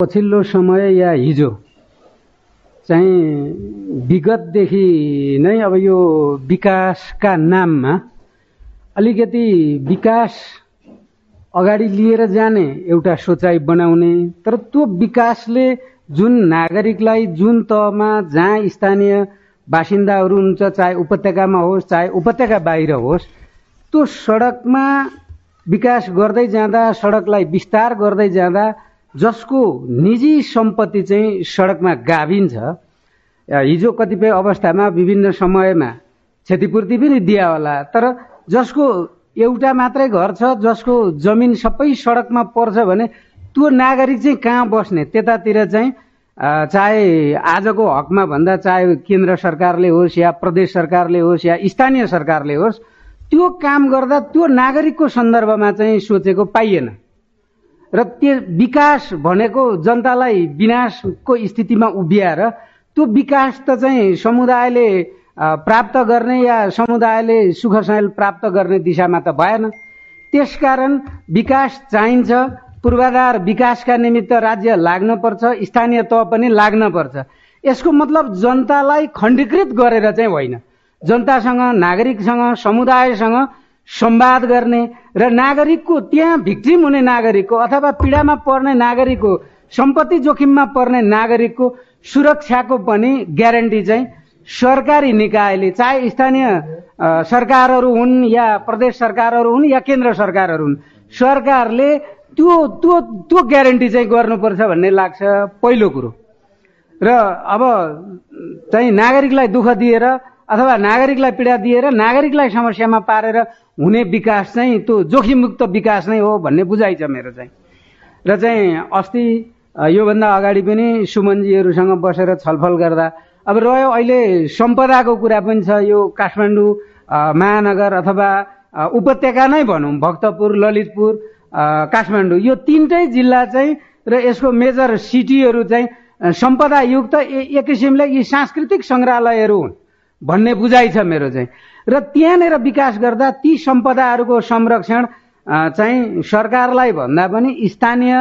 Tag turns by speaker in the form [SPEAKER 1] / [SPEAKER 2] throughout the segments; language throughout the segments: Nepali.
[SPEAKER 1] पछिल्लो समय या हिजो चाहिँ विगतदेखि नै अब यो विकासका नाममा अलिकति विकास अगाडि लिएर जाने एउटा सोचाइ बनाउने तर त्यो विकासले जुन नागरिकलाई जुन तहमा जहाँ स्थानीय बासिन्दाहरू हुन्छ चाहे उपत्यकामा होस् चाहे उपत्यका बाहिर होस् त्यो सडकमा विकास गर्दै जाँदा सडकलाई विस्तार गर्दै जाँदा जसको निजी सम्पत्ति चाहिँ सडकमा गाभिन्छ हिजो कतिपय अवस्थामा विभिन्न समयमा क्षतिपूर्ति पनि दिया होला तर जसको एउटा मात्रै घर छ जसको जमिन सबै सडकमा पर्छ भने त्यो नागरिक चाहिँ कहाँ बस्ने? त्यतातिर चाहिँ चाहे आजको हकमा भन्दा चाहे केन्द्र सरकारले होस् या प्रदेश सरकारले होस् या स्थानीय सरकारले होस् त्यो काम गर्दा त्यो नागरिकको सन्दर्भमा चाहिँ सोचेको पाइएन। र त्यो विकास भनेको जनतालाई विनाशको स्थितिमा उभिएर त्यो विकास त चाहिँ समुदायले प्राप्त गर्ने या समुदायले सुख सयल प्राप्त गर्ने दिशामा त भएन। त्यसकारण विकास चाहिन्छ पूर्वाधार विकासका निमित्त राज्य लाग्नपर्छ स्थानीय तह पनि लाग्नपर्छ यसको मतलब जनतालाई खण्डीकृत गरेर चाहिँ होइन। जनतासँग नागरिकसँग समुदायसँग संवाद गर्ने र नागरिकको त्यहाँ भिक्टिम हुने नागरिकको अथवा पीडामा पर्ने नागरिकको सम्पत्ति जोखिममा पर्ने नागरिकको सुरक्षाको पनि ग्यारेन्टी चाहिँ सरकारी निकायले चाहे स्थानीय सरकारहरू हुन् या प्रदेश सरकारहरू हुन् या केन्द्र सरकारहरू हुन् सरकारले त्यो त्यो त्यो ग्यारेन्टी चाहिँ गर्नुपर्छ भन्ने लाग्छ पहिलो कुरो। र अब चाहिँ नागरिकलाई दुःख दिएर अथवा नागरिकलाई पीडा दिएर नागरिकलाई समस्यामा पारेर हुने विकास चाहिँ त्यो जोखिममुक्त विकास नै हो भन्ने बुझाइ छ मेरो चाहिँ। र चाहिँ अस्ति योभन्दा अगाडि पनि सुमनजीहरूसँग बसेर छलफल गर्दा अब रह्यो अहिले सम्पदाको कुरा पनि छ यो काठमाडौँ महानगर अथवा उपत्यका नै भनौँ भक्तपुर ललितपुर काठमाडौँ यो तिनटै जिल्ला चाहिँ र यसको मेजर सिटीहरू चाहिँ सम्पदायुक्त एक किसिमले यी सांस्कृतिक सङ्ग्रहालयहरू हुन्। भन्ने बुझाइ छ मेरो चाहिँ। र त्यहाँनिर विकास गर्दा ती सम्पदाहरूको संरक्षण चाहिँ सरकारलाई भन्दा पनि स्थानीय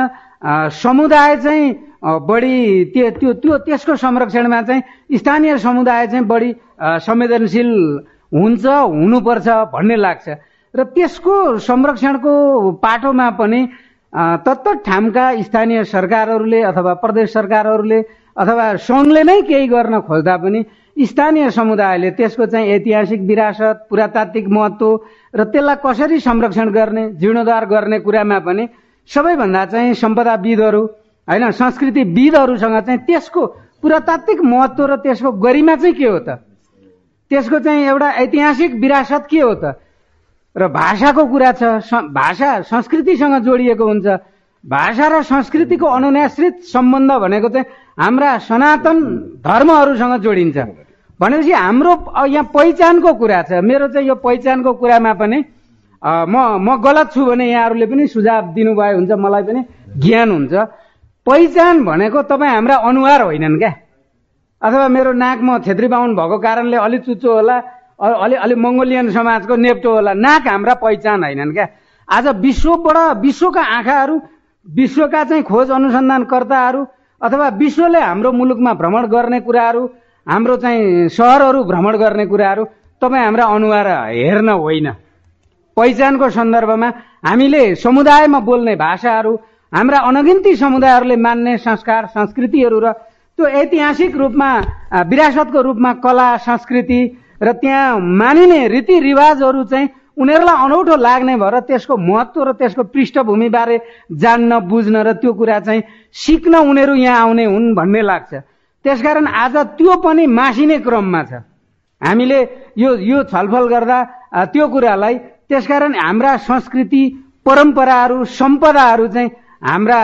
[SPEAKER 1] समुदाय चाहिँ बढी त्यो त्यो त्यो त्यसको संरक्षणमा चाहिँ स्थानीय समुदाय चाहिँ बढी संवेदनशील हुन्छ हुनुपर्छ भन्ने लाग्छ। र त्यसको संरक्षणको पाटोमा पनि तत्त ठामका स्थानीय सरकारहरूले अथवा प्रदेश सरकारहरूले अथवा सङ्घले नै केही गर्न खोज्दा पनि स्थानीय समुदायले त्यसको चाहिँ ऐतिहासिक विरासत पुरातात्विक महत्व र त्यसलाई कसरी संरक्षण गर्ने जीर्णोद्धार गर्ने कुरामा पनि सबैभन्दा चाहिँ सम्पदाविदहरू होइन संस्कृतिविदहरूसँग चाहिँ त्यसको पुरातात्विक महत्व र त्यसको गरिमा चाहिँ के हो त? त्यसको चाहिँ एउटा ऐतिहासिक विरासत के हो त? र भाषाको कुरा छ भाषा संस्कृतिसँग जोडिएको हुन्छ। भाषा र संस्कृतिको अनुन्याश्रित सम्बन्ध भनेको चाहिँ हाम्रा सनातन धर्महरूसँग जोडिन्छ। भनेपछि हाम्रो यहाँ पहिचानको कुरा छ। मेरो चाहिँ यो पहिचानको कुरामा पनि म म गलत छु भने यहाँहरूले पनि सुझाव दिनुभयो हुन्छ मलाई पनि ज्ञान हुन्छ। पहिचान भनेको तपाईँ हाम्रा अनुहार होइनन् क्या। अथवा मेरो नाक म छेत्री बाहुन भएको कारणले अलिक चुच्चो होला अलि अलि मङ्गोलियन समाजको नेप्टो होला। नाक हाम्रा पहिचान होइनन् क्या। आज विश्वबाट विश्वका आँखाहरू विश्वका चाहिँ खोज अनुसन्धानकर्ताहरू अथवा विश्वले हाम्रो मुलुकमा भ्रमण गर्ने कुराहरू हाम्रो चाहिँ सहरहरू भ्रमण गर्ने कुराहरू तपाईँ हाम्रा अनुहार हेर्न होइन। पहिचानको सन्दर्भमा हामीले समुदायमा बोल्ने भाषाहरू हाम्रा अनगिन्ती समुदायहरूले मान्ने संस्कार संस्कृतिहरू र त्यो ऐतिहासिक रूपमा विरासतको रूपमा कला संस्कृति र त्यहाँ मानिने रीतिरिवाजहरू चाहिँ उनीहरूलाई अनौठो लाग्ने भएर त्यसको महत्व र त्यसको पृष्ठभूमिबारे जान्न बुझ्न र त्यो कुरा चाहिँ सिक्न उनीहरू यहाँ आउने हुन् भन्ने लाग्छ। त्यसकारण आज त्यो पनि मासिने क्रममा छ। हामीले यो यो छलफल गर्दा त्यो कुरालाई त्यसकारण हाम्रा संस्कृति परम्पराहरू सम्पदाहरू चाहिँ हाम्रा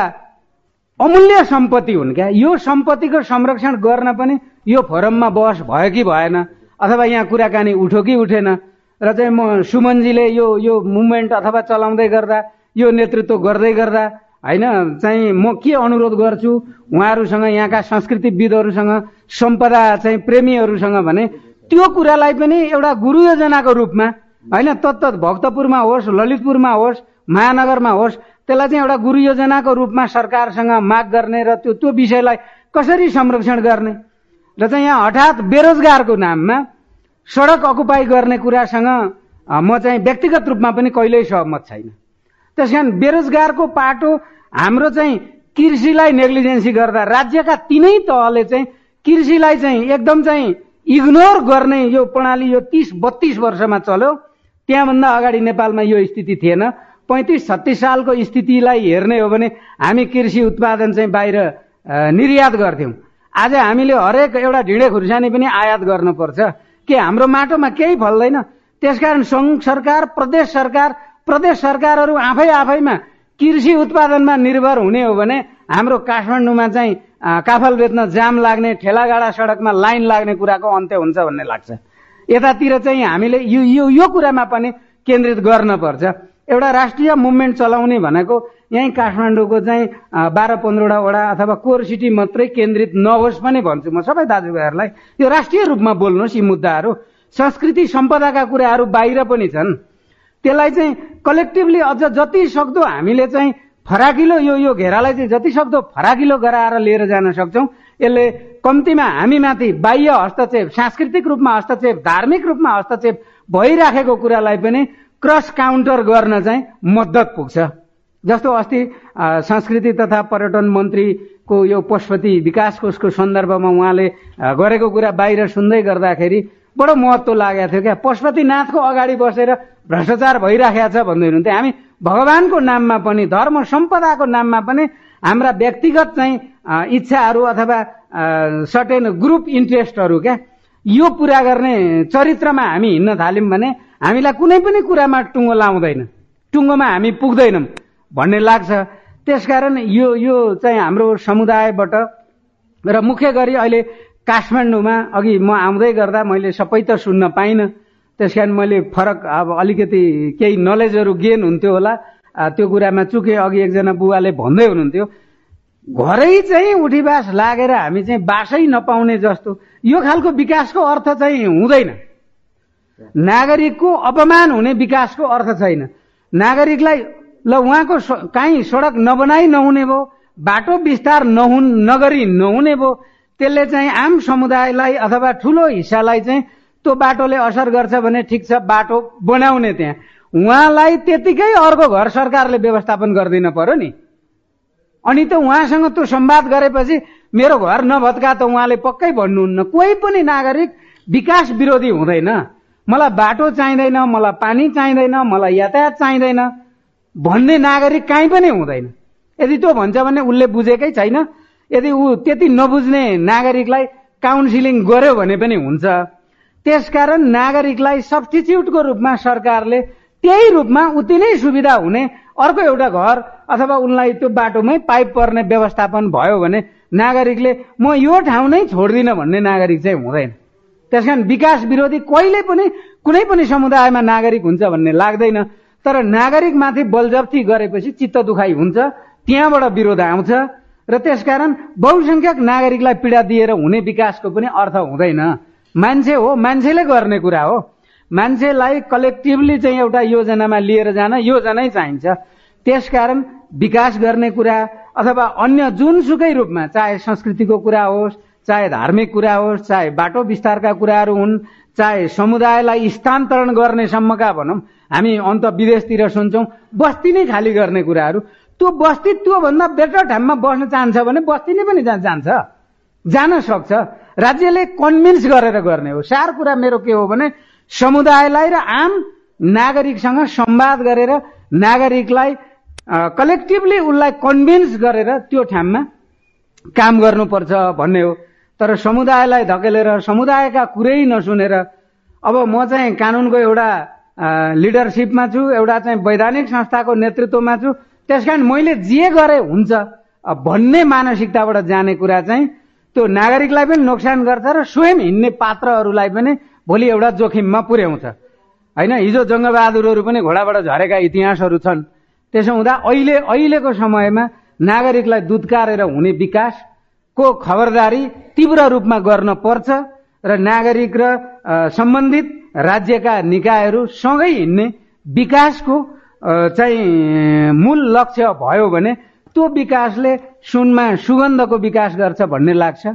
[SPEAKER 1] अमूल्य सम्पत्ति हुन् क्या। यो सम्पत्तिको संरक्षण गर्न पनि यो फोरममा बहस भयो कि भएन अथवा यहाँ कुराकानी उठ्यो कि उठेन र चाहिँ म सुमनजीले यो यो मुभमेन्ट अथवा चलाउँदै गर्दा यो नेतृत्व गर्दै गर्दा होइन चाहिँ म के अनुरोध गर्छु उहाँहरूसँग यहाँका संस्कृतिविदहरूसँग सम्पदा चाहिँ प्रेमीहरूसँग भने त्यो कुरालाई पनि एउटा गुरु योजनाको रूपमा होइन तत्त भक्तपुरमा होस् ललितपुरमा होस् महानगरमा होस् त्यसलाई चाहिँ एउटा गुरु योजनाको रूपमा सरकारसँग माग गर्ने र त्यो त्यो विषयलाई कसरी संरक्षण गर्ने? र चाहिँ यहाँ हठात बेरोजगारको नाममा सडक अकुपाई गर्ने कुरासँग म चाहिँ व्यक्तिगत रूपमा पनि कहिल्यै सहमत छैन। त्यस कारण बेरोजगारको पाटो हाम्रो चाहिँ कृषिलाई नेग्लिजेन्सी गर्दा राज्यका तिनै तहले चाहिँ कृषिलाई चाहिँ एकदम चाहिँ इग्नोर गर्ने यो प्रणाली यो तिस बत्तीस वर्षमा चल्यो। त्यहाँभन्दा अगाडि नेपालमा यो स्थिति थिएन। पैँतिस छत्तिस सालको स्थितिलाई हेर्ने हो भने हामी कृषि उत्पादन चाहिँ बाहिर निर्यात गर्थ्यौँ। आज हामीले हरेक एउटा ढिँडे खुर्सानी पनि आयात गर्नुपर्छ। के हाम्रो माटोमा केही फल्दैन। त्यसकारण सङ्घ सरकार प्रदेश सरकार प्रदेश सरकारहरू आफै आफैमा कृषि उत्पादनमा निर्भर हुने हो भने हाम्रो काठमाडौँमा चाहिँ काफल बेच्न जाम लाग्ने ठेलागाडा सडकमा लाइन लाग्ने कुराको अन्त्य हुन्छ भन्ने लाग्छ। यतातिर चाहिँ हामीले यो यो यो कुरामा पनि केन्द्रित गर्न पर्छ। एउटा राष्ट्रिय मुभमेन्ट चलाउने भनेको यहीँ काठमाडौँको चाहिँ बाह्र पन्ध्रवटा वडा अथवा कोर सिटी मात्रै केन्द्रित नहोस् पनि भन्छु म सबै दाजुभाइहरूलाई। यो राष्ट्रिय रूपमा बोल्नुहोस् यी मुद्दाहरू। संस्कृति सम्पदाका कुराहरू बाहिर पनि छन्। त्यसलाई चाहिँ कलेक्टिभली अझ जति सक्दो हामीले चाहिँ फराकिलो यो यो घेरालाई चाहिँ जति सक्दो फराकिलो गराएर लिएर जान सक्छौँ। यसले कम्तीमा हामीमाथि बाह्य हस्तक्षेप सांस्कृतिक रूपमा हस्तक्षेप धार्मिक रूपमा हस्तक्षेप भइराखेको कुरालाई पनि क्रस काउन्टर गर्न चाहिँ मद्दत पुग्छ। जस्तो अस्ति संस्कृति तथा पर्यटन मन्त्रीको यो पशुपति विकास कोषको सन्दर्भमा उहाँले गरेको कुरा बाहिर सुन्दै गर्दाखेरि बडो महत्व लागेको थियो क्या। पशुपतिनाथको अगाडि बसेर भ्रष्टाचार भइराखेको छ भन्दै हुनुहुन्थ्यो। हामी भगवानको नाममा पनि धर्म सम्पदाको नाममा पनि हाम्रा व्यक्तिगत चाहिँ इच्छाहरू अथवा सर्टेन ग्रुप इन्ट्रेस्टहरू क्या यो पुरा गर्ने चरित्रमा हामी हिँड्न थाल्यौँ भने हामीलाई कुनै पनि कुरामा टुङ्गो लाउँदैन। टुङ्गोमा हामी पुग्दैनौँ। भन्ने लाग्छ। त्यसकारण यो यो चाहिँ हाम्रो समुदायबाट र मुख्य गरी अहिले काठमाडौँमा अघि म आउँदै गर्दा मैले सबै त सुन्न पाइनँ। त्यस कारण मैले फरक अब अलिकति केही नलेजहरू गेन हुन्थ्यो होला। त्यो कुरामा चुके अघि एकजना बुवाले भन्दै हुनुहुन्थ्यो घरै चाहिँ उठीबास लागेर हामी चाहिँ बासै नपाउने जस्तो। यो खालको विकासको अर्थ चाहिँ हुँदैन। नागरिकको अपमान हुने विकासको अर्थ छैन। नागरिकलाई ल उहाँको काहीँ सडक नबनाई नहुने भयो बाटो विस्तार नहुन् नगरी नहुने भयो त्यसले चाहिँ आम समुदायलाई अथवा ठुलो हिस्सालाई चाहिँ त्यो बाटोले असर गर्छ भने ठिक छ बाटो बनाउने त्यहाँ। उहाँलाई त्यतिकै अर्को घर सरकारले व्यवस्थापन गरिदिन पर्यो नि। अनि त उहाँसँग त्यो सम्वाद गरेपछि मेरो घर नभत्का त उहाँले पक्कै भन्नुहुन्न। कोही पनि नागरिक विकास विरोधी हुँदैन। मलाई बाटो चाहिँदैन मलाई पानी चाहिँदैन मलाई यातायात चाहिँदैन। भन्ने नागरिक काहीँ पनि हुँदैन। यदि त्यो भन्छ भने उसले बुझेकै छैन। यदि ऊ त्यति नबुझ्ने नागरिकलाई काउन्सिलिङ गर्यो भने पनि हुन्छ। त्यसकारण नागरिकलाई सब्सटिच्युटको रूपमा सरकारले त्यही रूपमा उति नै सुविधा हुने अर्को एउटा घर अथवा उनलाई त्यो बाटोमै पाइप पर्ने व्यवस्थापन भयो भने नागरिकले म यो ठाउँ नै छोड्दिनँ भन्ने नागरिक चाहिँ हुँदैन। त्यस कारण विकास विरोधी कहिले पनि कुनै पनि समुदायमा नागरिक हुन्छ भन्ने लाग्दैन। तर नागरिकमाथि बलजप्ती गरेपछि चित्त दुखाइ हुन्छ त्यहाँबाट विरोध आउँछ र त्यसकारण बहुसङ्ख्यक नागरिकलाई पीडा दिएर हुने विकासको पनि अर्थ हुँदैन। मान्छे हो मान्छेले गर्ने कुरा हो। मान्छेलाई कलेक्टिभली चाहिँ एउटा योजनामा लिएर जान योजनै चाहिन्छ। त्यसकारण विकास गर्ने कुरा अथवा अन्य जुनसुकै रूपमा चाहे संस्कृतिको कुरा होस् चाहे धार्मिक कुरा होस् चाहे बाटो विस्तारका कुराहरू हुन् चाहे समुदायलाई स्थानान्तरण गर्ने सम्मका भनौँ हामी अन्त विदेशतिर सुन्छौँ बस्ती नै खाली गर्ने कुराहरू। त्यो बस्ती त्योभन्दा बेटर ठाउँमा बस्न चाहन्छ भने बस्ती नै पनि जान्छ जान सक्छ। राज्यले कन्भिन्स गरेर गर्ने हो। सार कुरा मेरो के हो भने समुदायलाई र आम नागरिकसँग संवाद गरेर नागरिकलाई कलेक्टिभली उसलाई कन्भिन्स गरेर त्यो ठाउँमा काम गर्नुपर्छ भन्ने हो। तर समुदायलाई धकेलेर समुदायका कुरै नसुनेर अब म चाहिँ कानुनको एउटा लिडरसिपमा छु एउटा चाहिँ वैधानिक संस्थाको नेतृत्वमा छु त्यस कारण मैले जे गरे हुन्छ भन्ने मानसिकताबाट जाने कुरा चाहिँ त्यो नागरिकलाई पनि नोक्सान गर्छ र स्वयं हिँड्ने पात्रहरूलाई पनि भोलि एउटा जोखिममा पुर्याउँछ। होइन हिजो जङ्गबहादुरहरू पनि घोडाबाट झरेका इतिहासहरू छन्। त्यसो हुँदा अहिले अहिलेको समयमा नागरिकलाई दुत्कारेर हुने विकासको खबरदारी तीव्र रूपमा गर्न पर्छ र नागरिक र सम्बन्धित राज्यका निकायहरू सँगै हिँड्ने विकासको चाहिँ मूल लक्ष्य भयो भने त्यो विकासले सुनमा सुगन्धको विकास गर्छ भन्ने लाग्छ।